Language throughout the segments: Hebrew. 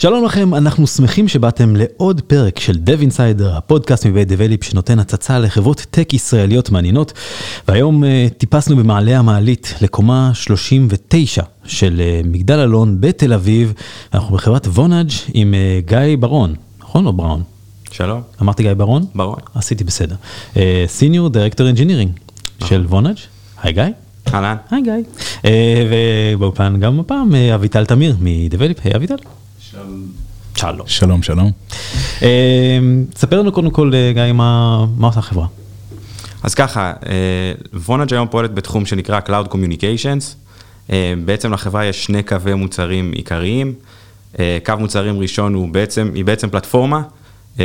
שלום לכם, אנחנו שמחים שבאתם לעוד פרק של Dev Insider, הפודקאסט מבית דבליפ שנותן הצצה לחברות טק ישראליות מעניינות. והיום uh, טיפסנו במעלה המעלית לקומה 39 של uh, מגדל אלון בתל אביב. אנחנו בחברת וונאג' עם uh, גיא ברון, נכון או בראון? שלום. אמרתי גיא ברון? ברון. עשיתי בסדר. Senior Director Engineering של וונאג'. היי גיא. אהלן. היי גיא. ובאופן גם הפעם אביטל תמיר מדבליפ, היי אביטל. שלום. שלום, שלום. ספר לנו קודם כל, גיא, מה עושה החברה? אז ככה, וונאג' היום פועלת בתחום שנקרא Cloud Communications. בעצם לחברה יש שני קווי מוצרים עיקריים. קו מוצרים ראשון הוא בעצם, היא בעצם פלטפורמה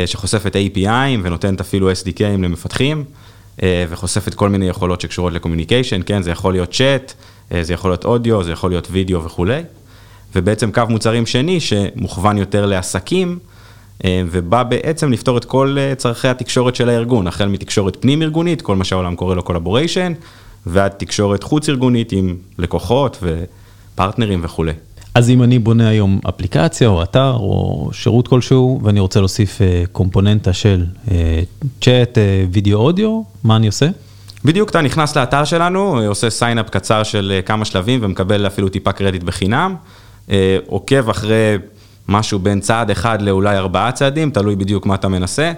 שחושפת API'ים ונותנת אפילו SDK'ים למפתחים, וחושפת כל מיני יכולות שקשורות ל communication, כן, זה יכול להיות צ'אט, זה יכול להיות אודיו, זה יכול להיות וידאו וכולי. ובעצם קו מוצרים שני שמוכוון יותר לעסקים, ובא בעצם לפתור את כל צרכי התקשורת של הארגון, החל מתקשורת פנים ארגונית, כל מה שהעולם קורא לו collaboration, ועד תקשורת חוץ ארגונית עם לקוחות ופרטנרים וכולי. אז אם אני בונה היום אפליקציה או אתר או שירות כלשהו, ואני רוצה להוסיף קומפוננטה של צ'אט, וידאו, אודיו, מה אני עושה? בדיוק, אתה נכנס לאתר שלנו, עושה sign up קצר של כמה שלבים ומקבל אפילו טיפה קרדיט בחינם. עוקב אחרי משהו בין צעד אחד לאולי ארבעה צעדים, תלוי בדיוק מה אתה מנסה,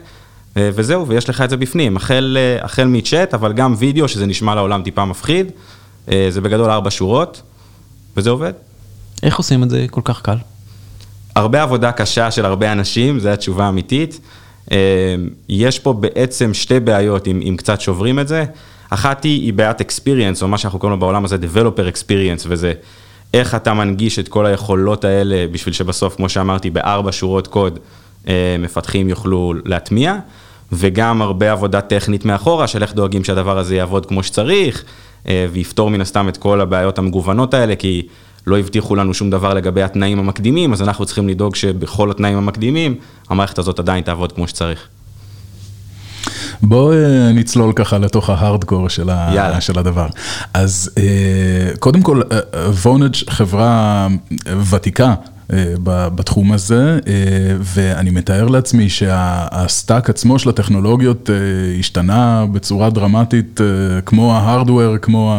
וזהו, ויש לך את זה בפנים, החל, החל מצ'אט, אבל גם וידאו, שזה נשמע לעולם טיפה מפחיד, זה בגדול ארבע שורות, וזה עובד. איך עושים את זה כל כך קל? הרבה עבודה קשה של הרבה אנשים, זו התשובה האמיתית. יש פה בעצם שתי בעיות, אם, אם קצת שוברים את זה. אחת היא, היא בעיית experience, או מה שאנחנו קוראים לו בעולם הזה Developer Experience, וזה איך אתה מנגיש את כל היכולות האלה, בשביל שבסוף, כמו שאמרתי, בארבע שורות קוד, מפתחים יוכלו להטמיע, וגם הרבה עבודה טכנית מאחורה, של איך דואגים שהדבר הזה יעבוד כמו שצריך, ויפתור מן הסתם את כל הבעיות המגוונות האלה, כי לא הבטיחו לנו שום דבר לגבי התנאים המקדימים, אז אנחנו צריכים לדאוג שבכל התנאים המקדימים, המערכת הזאת עדיין תעבוד כמו שצריך. בוא נצלול ככה לתוך ההארדקור של, ה... של הדבר. אז קודם כל, וונאג' חברה ותיקה. בתחום הזה, ואני מתאר לעצמי שה stack עצמו של הטכנולוגיות השתנה בצורה דרמטית, כמו ה hardware, כמו,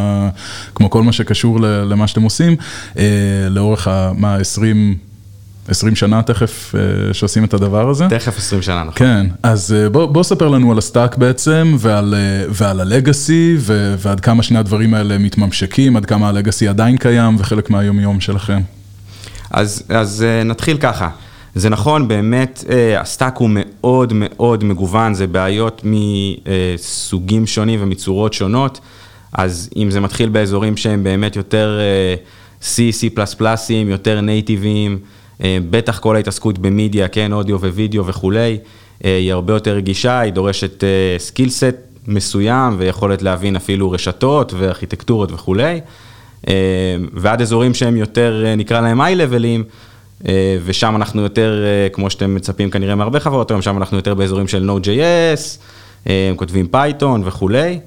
כמו כל מה שקשור למה שאתם עושים, לאורך מה, 20... 20 שנה תכף שעושים את הדבר הזה. תכף 20 שנה, נכון. כן, אז בוא, בוא ספר לנו על ה stack בעצם, ועל, ועל ה legacy, ועד כמה שני הדברים האלה מתממשקים, עד כמה ה legacy עדיין קיים, וחלק מהיום-יום שלכם. אז, אז נתחיל ככה. זה נכון, באמת, ה stack הוא מאוד מאוד מגוון, זה בעיות מסוגים שונים ומצורות שונות, אז אם זה מתחיל באזורים שהם באמת יותר C, C++, יותר נייטיביים, בטח כל ההתעסקות במדיה, כן, אודיו ווידאו וכולי, היא הרבה יותר רגישה, היא דורשת skillset מסוים ויכולת להבין אפילו רשתות וארכיטקטורות וכולי, ועד אזורים שהם יותר, נקרא להם high-level ים, ושם אנחנו יותר, כמו שאתם מצפים כנראה מהרבה חברות היום, שם אנחנו יותר באזורים של Node.js, כותבים פייתון וכולי.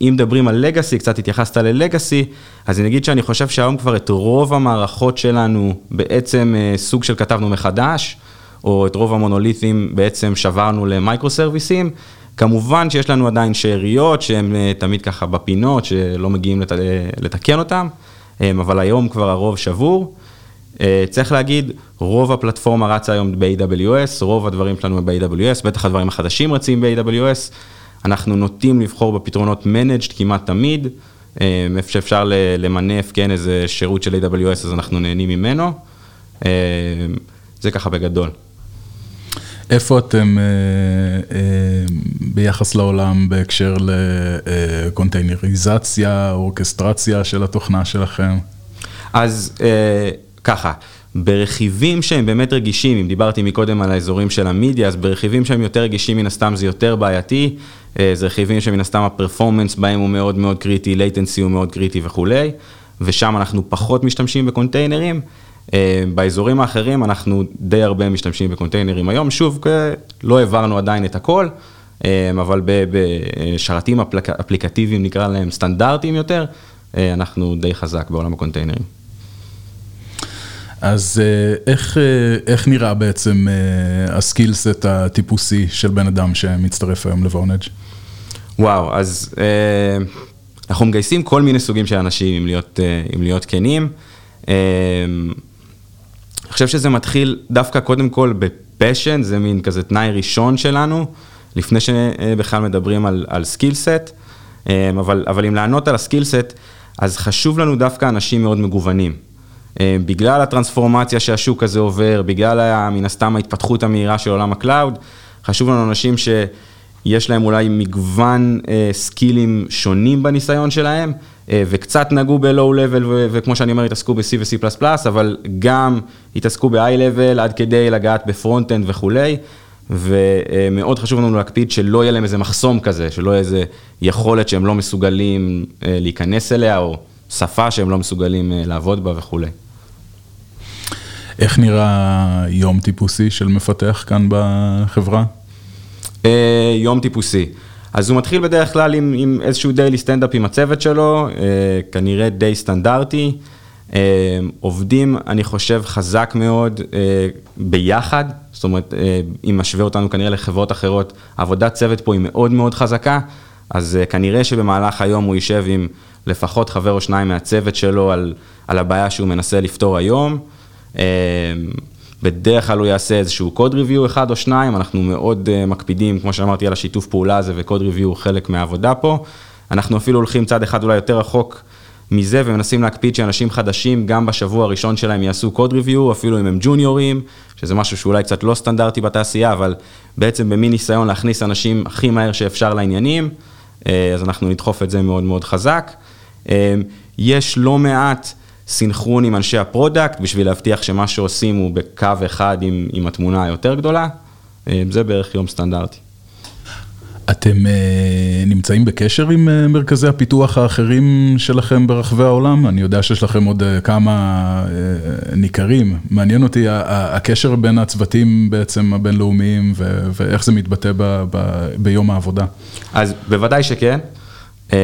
אם מדברים על legacy, קצת התייחסת ל legacy, אז אני אגיד שאני חושב שהיום כבר את רוב המערכות שלנו בעצם סוג של כתבנו מחדש, או את רוב המונוליתים בעצם שברנו ל micro service ים. כמובן שיש לנו עדיין שאריות שהן תמיד ככה בפינות, שלא מגיעים לת... לתקן אותן, אבל היום כבר הרוב שבור. צריך להגיד, רוב הפלטפורמה רצה היום ב-AWS, רוב הדברים שלנו הם ב-AWS, בטח הדברים החדשים רצים ב-AWS. אנחנו נוטים לבחור בפתרונות Managed כמעט תמיד, איפה שאפשר למנף, כן, איזה שירות של AWS, אז אנחנו נהנים ממנו. זה ככה בגדול. איפה אתם ביחס לעולם בהקשר לקונטיינריזציה, אורכסטרציה של התוכנה שלכם? אז ככה, ברכיבים שהם באמת רגישים, אם דיברתי מקודם על האזורים של המדיה, אז ברכיבים שהם יותר רגישים מן הסתם זה יותר בעייתי, זה רכיבים שמן הסתם הפרפורמנס בהם הוא מאוד מאוד קריטי, latency הוא מאוד קריטי וכולי, ושם אנחנו פחות משתמשים בקונטיינרים. באזורים האחרים אנחנו די הרבה משתמשים בקונטיינרים היום, שוב, לא העברנו עדיין את הכל, אבל בשרתים אפליקטיביים נקרא להם סטנדרטיים יותר, אנחנו די חזק בעולם הקונטיינרים. אז איך, איך נראה בעצם ה skillset הטיפוסי של בן אדם שמצטרף היום לוונאג'? וואו, אז אנחנו מגייסים כל מיני סוגים של אנשים, אם להיות, אם להיות כנים. אני חושב שזה מתחיל דווקא קודם כל ב passion, זה מין כזה תנאי ראשון שלנו, לפני שבכלל מדברים על, על skillset, אבל, אבל אם לענות על ה skillset, אז חשוב לנו דווקא אנשים מאוד מגוונים. בגלל הטרנספורמציה שהשוק הזה עובר, בגלל מן הסתם ההתפתחות המהירה של עולם ה-cloud, חשוב לנו אנשים שיש להם אולי מגוון skillים שונים בניסיון שלהם, אה, וקצת נגעו ב-Low Level, וכמו שאני אומר, התעסקו ב-C ו-C++, אבל גם התעסקו ב-High Level עד כדי לגעת ב-front-end וכולי, ומאוד חשוב לנו להקפיד שלא יהיה להם איזה מחסום כזה, שלא יהיה איזה יכולת שהם לא מסוגלים אה, להיכנס אליה, או שפה שהם לא מסוגלים אה, לעבוד בה וכולי. איך נראה יום טיפוסי של מפתח כאן בחברה? יום טיפוסי. אז הוא מתחיל בדרך כלל עם, עם איזשהו דיילי סטנדאפ עם הצוות שלו, אה, כנראה די סטנדרטי. אה, עובדים, אני חושב, חזק מאוד אה, ביחד, זאת אומרת, אם משווה אותנו כנראה לחברות אחרות, עבודת צוות פה היא מאוד מאוד חזקה, אז אה, כנראה שבמהלך היום הוא יישב עם לפחות חבר או שניים מהצוות שלו על, על הבעיה שהוא מנסה לפתור היום. אה, בדרך כלל הוא יעשה איזשהו קוד ריוויו אחד או שניים, אנחנו מאוד uh, מקפידים, כמו שאמרתי, על השיתוף פעולה הזה, וקוד ריוויו הוא חלק מהעבודה פה. אנחנו אפילו הולכים צעד אחד אולי יותר רחוק מזה, ומנסים להקפיד שאנשים חדשים, גם בשבוע הראשון שלהם יעשו קוד ריוויו, אפילו אם הם ג'וניורים, שזה משהו שאולי קצת לא סטנדרטי בתעשייה, אבל בעצם במין ניסיון להכניס אנשים הכי מהר שאפשר לעניינים, uh, אז אנחנו נדחוף את זה מאוד מאוד חזק. Uh, יש לא מעט... סינכרון עם אנשי ה-product, בשביל להבטיח שמה שעושים הוא בקו אחד עם, עם התמונה היותר גדולה. אה, זה בערך יום סטנדרטי. אתם אה, נמצאים בקשר עם אה, מרכזי הפיתוח האחרים שלכם ברחבי העולם? אני יודע שיש לכם עוד כמה ניכרים. מעניין אותי הקשר בין הצוותים בעצם הבינלאומיים ואיך זה מתבטא ב, ב, ביום העבודה. אז בוודאי שכן. אה,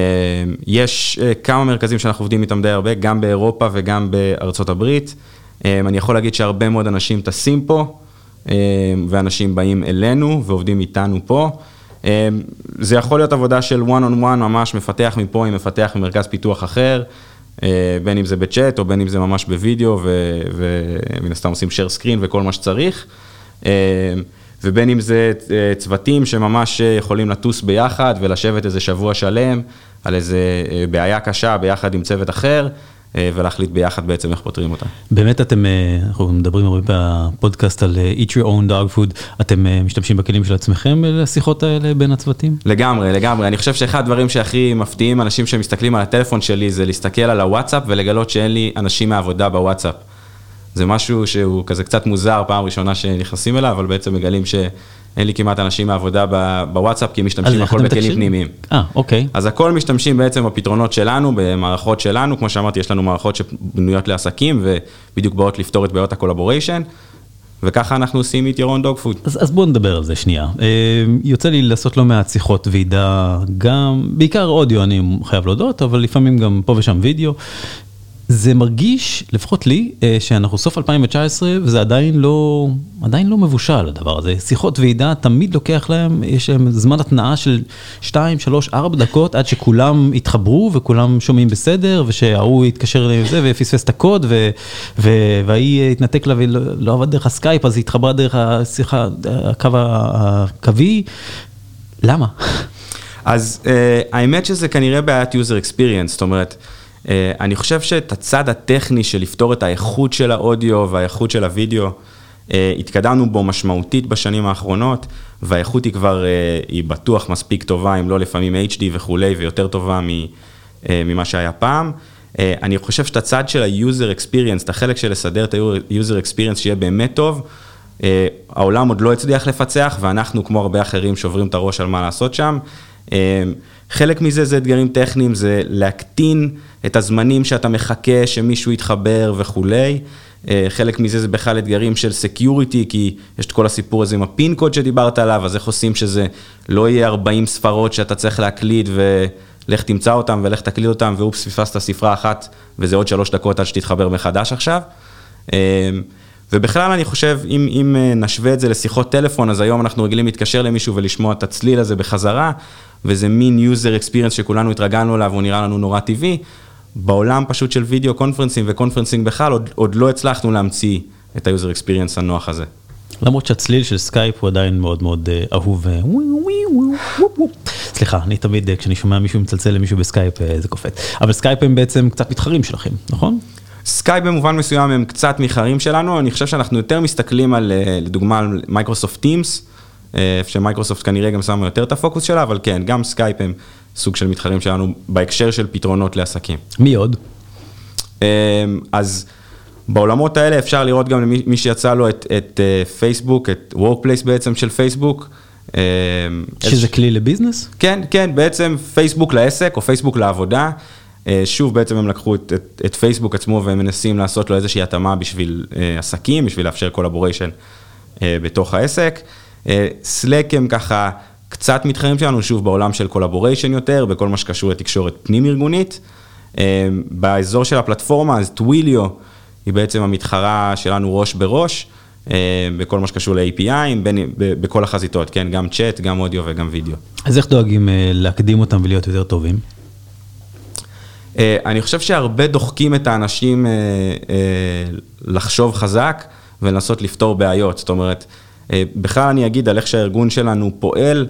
יש אה, כמה מרכזים שאנחנו עובדים איתם די הרבה, גם באירופה וגם בארצות הברית. אה, אני יכול להגיד שהרבה מאוד אנשים טסים פה, ואנשים באים אלינו ועובדים איתנו פה. זה יכול להיות עבודה של one on one, ממש מפתח מפה עם מפתח ממרכז פיתוח אחר, בין אם זה בצ'אט או בין אם זה ממש בווידאו, ומן הסתם עושים share screen וכל מה שצריך. ובין אם זה אה, צוותים שממש אה, יכולים לטוס ביחד ולשבת איזה שבוע שלם על איזה אה, בעיה קשה ביחד עם צוות אחר. ולהחליט ביחד בעצם איך פותרים אותה. באמת אתם, אנחנו מדברים הרבה בפודקאסט על eat your own dog food, אתם משתמשים בכלים של עצמכם לשיחות האלה בין הצוותים? לגמרי, לגמרי. אני חושב שאחד הדברים שהכי מפתיעים אנשים שמסתכלים על הטלפון שלי זה להסתכל על הוואטסאפ ולגלות שאין לי אנשים מהעבודה בוואטסאפ. זה משהו שהוא כזה קצת מוזר, פעם ראשונה שנכנסים אליו, אבל בעצם מגלים שאין לי כמעט אנשים מעבודה בוואטסאפ, כי משתמשים הכל בכלים פנימיים. אה, אוקיי. אז הכל משתמשים בעצם בפתרונות שלנו, במערכות שלנו, כמו שאמרתי, יש לנו מערכות שבנויות לעסקים, ובדיוק באות לפתור את בעיות ה-collaboration. וככה אנחנו עושים את ה-your own dog food. אז, אז בואו נדבר על זה שנייה. אה, יוצא לי לעשות לא מעט שיחות ועידה, גם, בעיקר אודיו אני חייב להודות, אבל לפעמים גם פה ושם וידאו. זה מרגיש, לפחות לי, אה, שאנחנו סוף 2019 וזה עדיין לא, עדיין לא מבושל הדבר הזה. שיחות ועידה תמיד לוקח להם, יש להם זמן התנעה של 2, 3, 4 דקות עד שכולם יתחברו וכולם שומעים בסדר ושההוא יתקשר לזה ופספס את הקוד וההיא התנתק לה ולא עבד דרך הסקייפ אז היא התחברה דרך השיחה, הקו הקווי. למה? אז uh, האמת שזה כנראה בעיית user experience, זאת אומרת, אני חושב שאת הצד הטכני של לפתור את האיכות של האודיו והאיכות של הוידאו, אה, התקדמנו בו משמעותית בשנים האחרונות, והאיכות היא כבר, אה, היא בטוח מספיק טובה, אם לא לפעמים HD וכולי, ויותר טובה ממה שהיה פעם. אני חושב שאת הצד של ה-user experience, את החלק של לסדר את ה-user experience שיהיה באמת טוב, העולם עוד לא הצליח לפצח, ואנחנו, כמו הרבה אחרים, שוברים את הראש על מה לעשות שם. חלק מזה זה אתגרים טכניים, זה להקטין את הזמנים שאתה מחכה שמישהו יתחבר וכולי. אה, חלק מזה זה בכלל אתגרים של security, כי יש את כל הסיפור הזה עם ה-PIN code שדיברת עליו, אז איך עושים שזה לא יהיה 40 ספרות שאתה צריך להקליד ולך תמצא אותם ולך תקליד אותם, ואופס, פספסת ספרה אחת וזה עוד שלוש דקות עד שתתחבר מחדש עכשיו. ובכלל אני חושב, אם, אם נשווה את זה לשיחות טלפון, אז היום אנחנו רגילים להתקשר למישהו ולשמוע את הצליל הזה בחזרה, וזה מין user experience שכולנו התרגלנו אליו, הוא נראה לנו נורא טבעי. בעולם פשוט של video conferencing ו-conferencing בכלל, עוד, עוד לא הצלחנו להמציא את ה-user experience הנוח הזה. למרות שהצליל של סקייפ הוא עדיין מאוד מאוד uh, אהוב. Uh, סליחה, אני תמיד, uh, כשאני שומע מישהו מצלצל למישהו בסקייפ, זה קופץ. אבל סקייפ הם בעצם קצת מתחרים שלכם, נכון? סקייפ במובן מסוים הם קצת מתחרים שלנו, אני חושב שאנחנו יותר מסתכלים על, לדוגמה, על Microsoft Teams, ש-Microsoft כנראה גם שמה יותר את הפוקוס שלה, אבל כן, גם סקייפ הם סוג של מתחרים שלנו בהקשר של פתרונות לעסקים. מי עוד? אז... בעולמות האלה אפשר לראות גם למי שיצא לו את, את uh, פייסבוק, את Workplace בעצם של פייסבוק. Uh, שזה כלי ל-business? כן, כן, בעצם פייסבוק לעסק או פייסבוק לעבודה. שוב, בעצם הם לקחו את, את, את פייסבוק עצמו והם מנסים לעשות לו איזושהי התאמה בשביל עסקים, בשביל לאפשר collaboration בתוך העסק. Slack uh, הם ככה קצת מתחרים שלנו, שוב, בעולם של collaboration יותר, בכל מה שקשור לתקשורת פנים-ארגונית. Uh, באזור של הפלטפורמה, אז Twilio, היא בעצם המתחרה שלנו ראש בראש, אה, בכל מה שקשור ל-API, בכל החזיתות, כן, גם צ'אט, גם אודיו וגם וידאו. אז איך דואגים אה, להקדים אותם ולהיות יותר טובים? אה, אני חושב שהרבה דוחקים את האנשים לחשוב חזק ולנסות לפתור בעיות. זאת אומרת, בכלל אני אגיד על איך שהארגון שלנו פועל,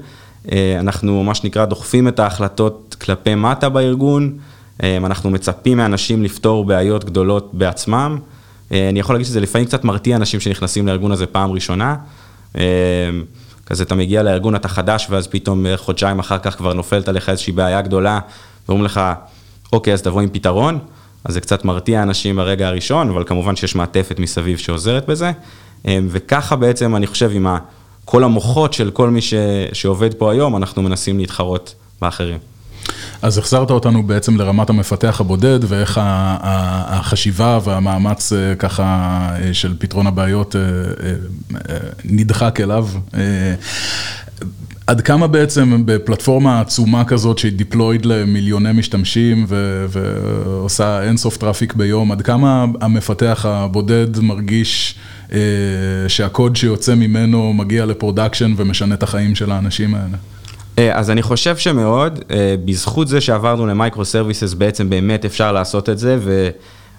אנחנו מה שנקרא דוחפים את ההחלטות כלפי מטה בארגון. אמ, אנחנו מצפים מאנשים לפתור בעיות גדולות בעצמם. אה, אני יכול להגיד שזה לפעמים קצת מרתיע אנשים שנכנסים לארגון הזה פעם ראשונה. כזה אתה מגיע לארגון, אתה חדש, ואז פתאום חודשיים אחר כך כבר נופלת עליך איזושהי בעיה גדולה, ואומרים לך, אוקיי, אז תבוא עם פתרון. אז זה קצת מרתיע אנשים ברגע הראשון, אבל כמובן שיש מעטפת מסביב שעוזרת בזה. אמ, וככה בעצם, אני חושב, עם כל המוחות של כל מי ש... שעובד פה היום, אנחנו מנסים להתחרות באחרים. אז החזרת אותנו בעצם לרמת המפתח הבודד, ואיך החשיבה והמאמץ אה, ככה אה, של פתרון הבעיות אה, נדחק אליו. עד כמה בעצם בפלטפורמה עצומה כזאת שהיא deployed למיליוני משתמשים ו- ועושה אינסוף traffic ביום, עד כמה המפתח הבודד מרגיש אה, שהקוד שיוצא ממנו מגיע ל-production ומשנה את החיים של האנשים האלה? אה, אז אני חושב שמאוד, אה, בזכות זה שעברנו ל-microservices בעצם באמת אפשר לעשות את זה, ו,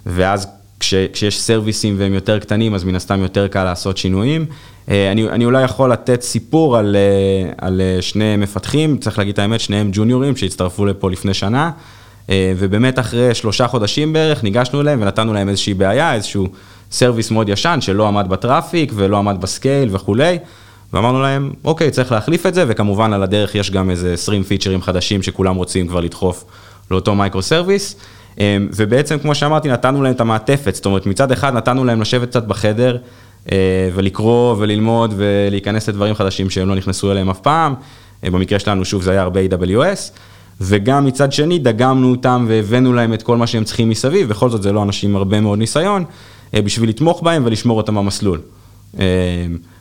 ואז כש, כשיש serviceים והם יותר קטנים, אז מן הסתם יותר קל לעשות שינויים. אה, אני, אני אולי יכול לתת סיפור על, על שני מפתחים, צריך להגיד את האמת, שניהם ג'וניורים שהצטרפו לפה לפני שנה, ובאמת אחרי שלושה חודשים בערך ניגשנו אליהם ונתנו להם איזושהי בעיה, איזשהו service מאוד ישן שלא עמד ב-traffic ולא עמד ב-scale וכולי. ואמרנו להם, אוקיי, צריך להחליף את זה, וכמובן על הדרך יש גם איזה 20 featureים חדשים שכולם רוצים כבר לדחוף לאותו microservice. אמ, ובעצם, כמו שאמרתי, נתנו להם את המעטפת, זאת אומרת, מצד אחד נתנו להם לשבת קצת בחדר אה, ולקרוא וללמוד ולהיכנס לדברים חדשים שהם לא נכנסו אליהם אף פעם. אה, במקרה שלנו, שוב, זה היה הרבה AWS. וגם מצד שני, דגמנו אותם והבאנו להם את כל מה שהם צריכים מסביב, בכל זאת זה לא אנשים עם הרבה מאוד ניסיון, אה, בשביל לתמוך בהם ולשמור אותם במסלול. אמ,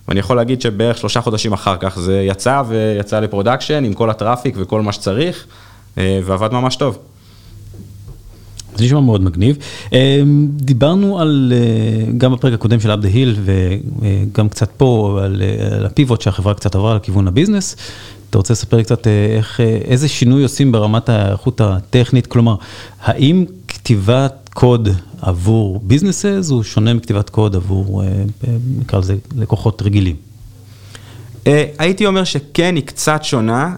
ואני יכול להגיד שבערך שלושה חודשים אחר כך זה יצא ויצא ל-production עם כל ה-traffic וכל מה שצריך, ועבד ממש טוב. זה נשמע מאוד מגניב. אה, דיברנו על, אה, גם בפרק הקודם של Up the Hill וגם קצת פה על, על ה-pivot שהחברה קצת עברה לכיוון ה-business. אתה רוצה לספר קצת איך, איזה שינוי עושים ברמת האיכות הטכנית? כלומר, האם כתיבת קוד עבור businesses הוא שונה מכתיבת קוד עבור, אה, נקרא לזה, לקוחות רגילים? אה, הייתי אומר שכן, היא קצת שונה.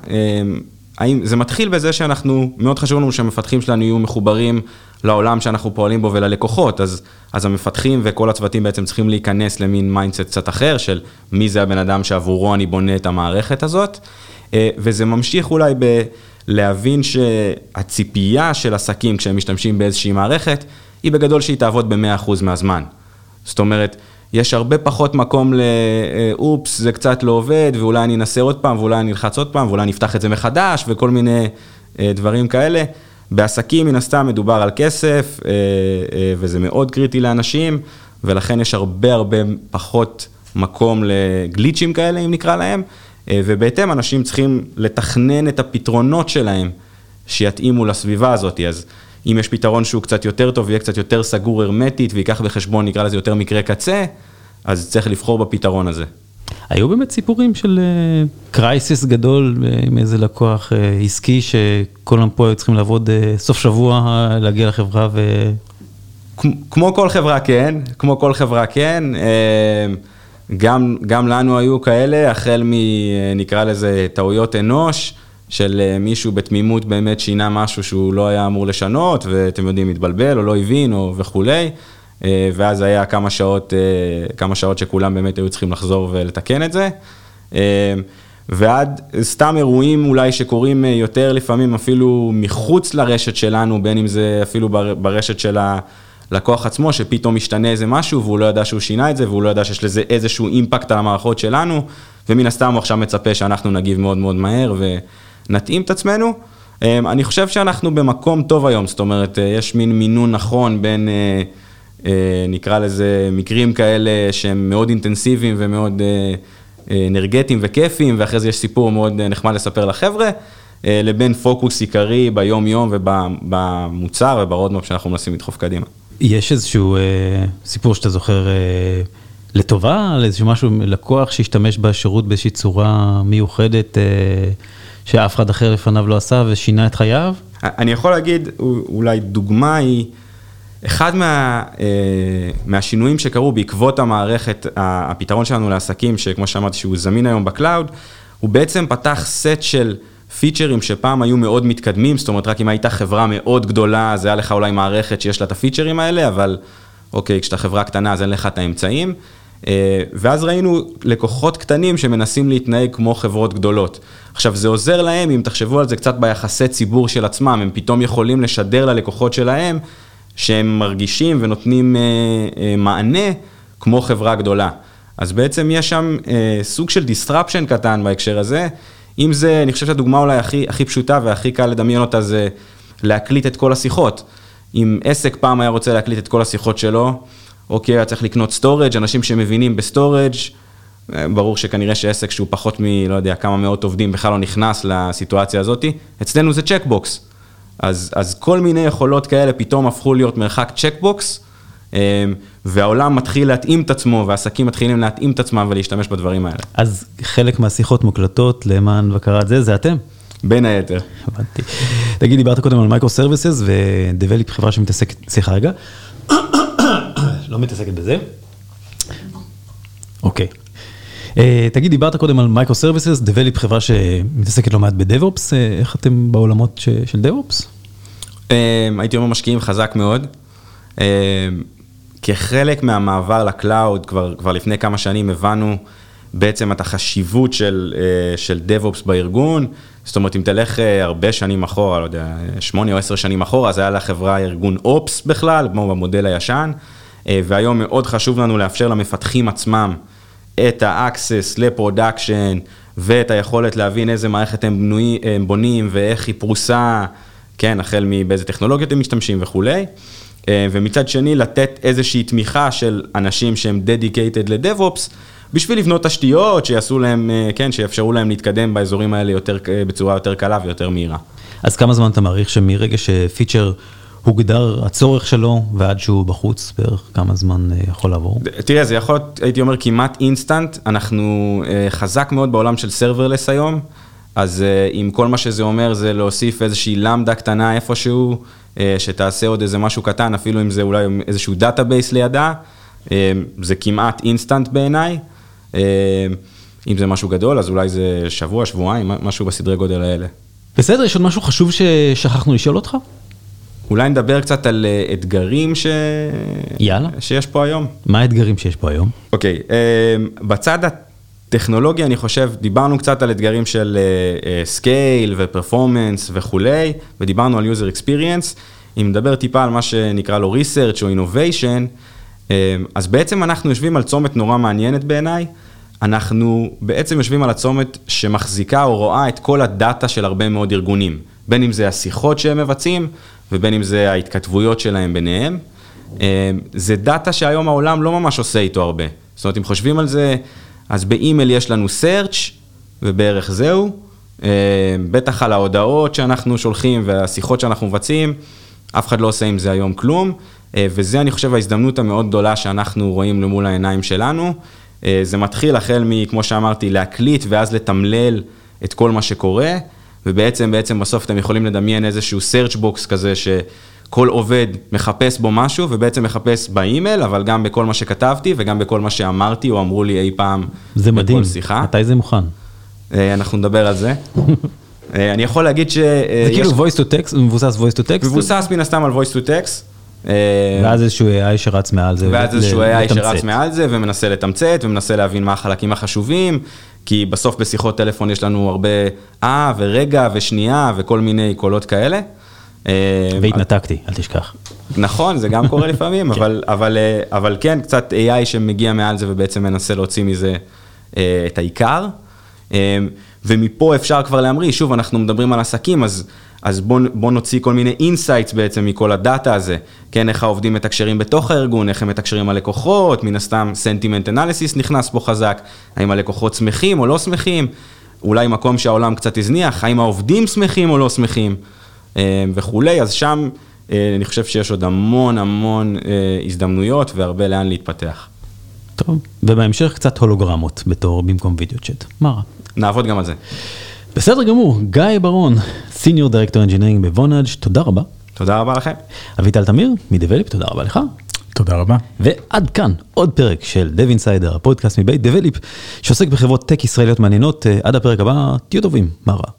אה, זה מתחיל בזה שאנחנו, מאוד חשוב לנו שהמפתחים שלנו יהיו מחוברים לעולם שאנחנו פועלים בו וללקוחות, אז, אז המפתחים וכל הצוותים בעצם צריכים להיכנס למין mindset קצת אחר של מי זה הבן אדם שעבורו אני בונה את המערכת הזאת, וזה ממשיך אולי ב... להבין שהציפייה של עסקים כשהם משתמשים באיזושהי מערכת, היא בגדול שהיא תעבוד ב-100% מהזמן. זאת אומרת, יש הרבה פחות מקום לאופס, זה קצת לא עובד, ואולי אני אנסה עוד פעם, ואולי אני אלחץ עוד פעם, ואולי אני אפתח את זה מחדש, וכל מיני אה, דברים כאלה. בעסקים, מן הסתם, מדובר על כסף, אה, אה, וזה מאוד קריטי לאנשים, ולכן יש הרבה הרבה פחות מקום לגליצ'ים כאלה, אם נקרא להם. אה, ובהתאם אנשים צריכים לתכנן את הפתרונות שלהם שיתאימו לסביבה הזאת. אז אם יש פתרון שהוא קצת יותר טוב, יהיה קצת יותר סגור הרמטית, ויקח בחשבון, נקרא לזה יותר מקרה קצה, אז צריך לבחור בפתרון הזה. היו באמת סיפורים של קרייסיס גדול עם איזה לקוח עסקי שכולם פה היו צריכים לעבוד סוף שבוע, להגיע לחברה ו... כמו כל חברה כן, כמו כל חברה כן, גם, גם לנו היו כאלה, החל מנקרא לזה טעויות אנוש, של מישהו בתמימות באמת שינה משהו שהוא לא היה אמור לשנות, ואתם יודעים, התבלבל או לא הבין או וכולי. אה, ואז היה כמה שעות, אה, כמה שעות שכולם באמת היו צריכים לחזור ולתקן את זה. אה, ועד סתם אירועים אולי שקורים יותר לפעמים אפילו מחוץ לרשת שלנו, בין אם זה אפילו ברשת של הלקוח עצמו, שפתאום משתנה איזה משהו והוא לא ידע שהוא שינה את זה והוא לא ידע שיש לזה איזשהו אימפקט על המערכות שלנו, ומן הסתם הוא עכשיו מצפה שאנחנו נגיב מאוד מאוד מהר ונתאים את עצמנו. אני חושב שאנחנו במקום טוב היום, זאת אומרת, יש מין מינון נכון בין... אה, נקרא לזה מקרים כאלה שהם מאוד אינטנסיביים ומאוד אה, אה, אנרגטיים וכיפיים, ואחרי זה יש סיפור מאוד נחמד לספר לחבר'ה, לבין פוקוס עיקרי ביום-יום ובמוצר וב roadmap שאנחנו מנסים לדחוף קדימה. יש איזשהו סיפור שאתה זוכר לטובה, על איזשהו משהו, לקוח שהשתמש בשירות באיזושהי צורה מיוחדת שאף אחד אחר לפניו לא עשה ושינה את חייו? אני יכול להגיד, אולי דוגמה היא... אחד מה, אה, מהשינויים שקרו בעקבות המערכת, הפתרון שלנו לעסקים, שכמו שאמרתי שהוא זמין היום ב cloud, הוא בעצם פתח סט של פיצ'רים שפעם היו מאוד מתקדמים, זאת אומרת רק אם היית חברה מאוד גדולה, אז היה לך אולי מערכת שיש לה את הפיצ'רים האלה, אבל אוקיי, כשאתה חברה קטנה אז אין לך את האמצעים. אה, ואז ראינו לקוחות קטנים שמנסים להתנהג כמו חברות גדולות. עכשיו זה עוזר להם, אם תחשבו על זה קצת ביחסי ציבור של עצמם, הם פתאום יכולים לשדר ללקוחות שלהם שהם מרגישים ונותנים אה, אה, מענה כמו חברה גדולה. אז בעצם יש שם סוג של disruption קטן בהקשר הזה. אם זה, אני חושב שהדוגמה אולי הכי, הכי פשוטה והכי קל לדמיין אותה זה להקליט את כל השיחות. אם עסק פעם היה רוצה להקליט את כל השיחות שלו, אוקיי, היה צריך לקנות storage, אנשים שמבינים ב storage, ברור שכנראה שעסק שהוא פחות מ, לא יודע, כמה מאות עובדים בכלל לא נכנס לסיטואציה הזאת, אצלנו זה checkbox. אז, אז כל מיני יכולות כאלה פתאום הפכו להיות מרחק checkbox, אמ, והעולם מתחיל להתאים את עצמו, והעסקים מתחילים להתאים את עצמם ולהשתמש בדברים האלה. אז חלק מהשיחות מוקלטות למען בקרת זה, זה אתם? בין היתר. הבנתי. תגיד, דיברת קודם על microservices ודבליפ חברה שמתעסקת, סליחה רגע, לא מתעסקת בזה. אוקיי. אה, תגיד, דיברת קודם על microservices, דבליפ חברה שמתעסקת לא מעט ב DevOps, אה, איך אתם בעולמות ש, של DevOps? אמ, הייתי אומר משקיעים חזק מאוד. כחלק מהמעבר ל cloud, כבר, כבר לפני כמה שנים הבנו בעצם את החשיבות של, אה, של DevOps בארגון. זאת אומרת, אם תלך הרבה שנים אחורה, לא יודע, שמונה או עשר שנים אחורה, אז היה לחברה ארגון ops בכלל, כמו במודל הישן, והיום מאוד חשוב לנו לאפשר למפתחים עצמם. את ה-access ל production ואת היכולת להבין איזה מערכת הם, בנוי, הם בונים ואיך היא פרוסה, כן, החל מבאיזה טכנולוגיות הם משתמשים וכולי. אה, ומצד שני, לתת איזושהי תמיכה של אנשים שהם dedicated ל-DevOps, בשביל לבנות תשתיות שיעשו להם, אה, כן, שיאפשרו להם להתקדם באזורים האלה יותר, בצורה יותר קלה ויותר מהירה. אז כמה זמן אתה מעריך שמרגע שפיצ'ר הוגדר הצורך שלו ועד שהוא בחוץ בערך כמה זמן אה, יכול לעבור? תראה, זה יכול להיות, הייתי אומר, כמעט אינסטנט. אנחנו אה, חזק מאוד בעולם של serverless היום, אז אה, אם כל מה שזה אומר זה להוסיף איזושהי lambda קטנה איפשהו, שתעשה עוד איזה משהו קטן, אפילו אם זה אולי איזשהו database לידה, זה כמעט אינסטנט בעיניי. אם זה משהו גדול, אז אולי זה שבוע, שבועיים, משהו בסדרי גודל האלה. בסדר, יש עוד משהו חשוב ששכחנו לשאול אותך? אולי נדבר קצת על אה, אתגרים ש... יאללה. שיש פה היום. מה האתגרים שיש פה היום? אוקיי, אה, בצד הטכנולוגי אני חושב, דיברנו קצת על אתגרים של scale ו performance וכולי, ודיברנו על user experience. אם נדבר טיפה על מה שנקרא לו research או innovation, אה, אז בעצם אנחנו יושבים על צומת נורא מעניינת בעיניי. אנחנו בעצם יושבים על הצומת שמחזיקה או רואה את כל הדאטה של הרבה מאוד ארגונים. בין אם זה השיחות שהם מבצעים, ובין אם זה ההתכתבויות שלהם ביניהם. אה, זה דאטה שהיום העולם לא ממש עושה איתו הרבה. זאת אומרת, אם חושבים על זה, אז באימייל יש לנו search, ובערך זהו. אה, בטח על ההודעות שאנחנו שולחים והשיחות שאנחנו מבצעים, אף אחד לא עושה עם זה היום כלום, וזה אני חושב ההזדמנות המאוד גדולה שאנחנו רואים למול העיניים שלנו. זה מתחיל החל מכמו שאמרתי, להקליט ואז לתמלל את כל מה שקורה, ובעצם, בעצם בסוף אתם יכולים לדמיין איזשהו search box כזה ש... כל עובד מחפש בו משהו, ובעצם מחפש באימייל, אבל גם בכל מה שכתבתי, וגם בכל מה שאמרתי או אמרו לי אי פעם זה מדהים, שיחה. מתי זה מוכן? אנחנו נדבר על זה. אני יכול להגיד ש... זה כאילו voice to text, מבוסס voice to text? מבוסס מן הסתם על voice to text. ואז איזשהו AI שרץ מעל זה. ואז איזשהו AI שרץ מעל זה ומנסה לתמצת ומנסה להבין מה החלקים החשובים, כי בסוף בשיחות טלפון יש לנו הרבה אה ורגע ושנייה וכל מיני קולות כאלה. אה, והתנתקתי, אל תשכח. נכון, זה גם קורה לפעמים, כן. אבל, אבל, אה, אבל כן, קצת AI שמגיע מעל זה ובעצם מנסה להוציא מזה אה, את העיקר. ומפה אפשר כבר להמריא, שוב, אנחנו מדברים על עסקים, אז, אז בואו בוא נוציא כל מיני insights בעצם מכל הדאטה הזה. כן, איך העובדים מתקשרים בתוך הארגון, איך הם מתקשרים אל לקוחות, מן הסתם sentiment analysis נכנס פה חזק, האם הלקוחות שמחים או לא שמחים, אולי מקום שהעולם קצת הזניח, האם העובדים שמחים או לא שמחים. אה, וכולי, אז שם אה, אני חושב שיש עוד המון המון אה, הזדמנויות והרבה לאן להתפתח. טוב, ובהמשך קצת הולוגרמות בתור במקום video chat, מה רע? נעבוד גם על זה. בסדר גמור, גיא ברון, senior director engineering ב Vonage, תודה רבה. תודה רבה לכם. אביטל תמיר, מדבליפ, תודה רבה לך. תודה רבה. ועד כאן עוד פרק של Dev Insider, הפודקאסט מבית דבליפ, שעוסק בחברות טק ישראליות מעניינות. עד הפרק הבא, תהיו טובים, מה רע?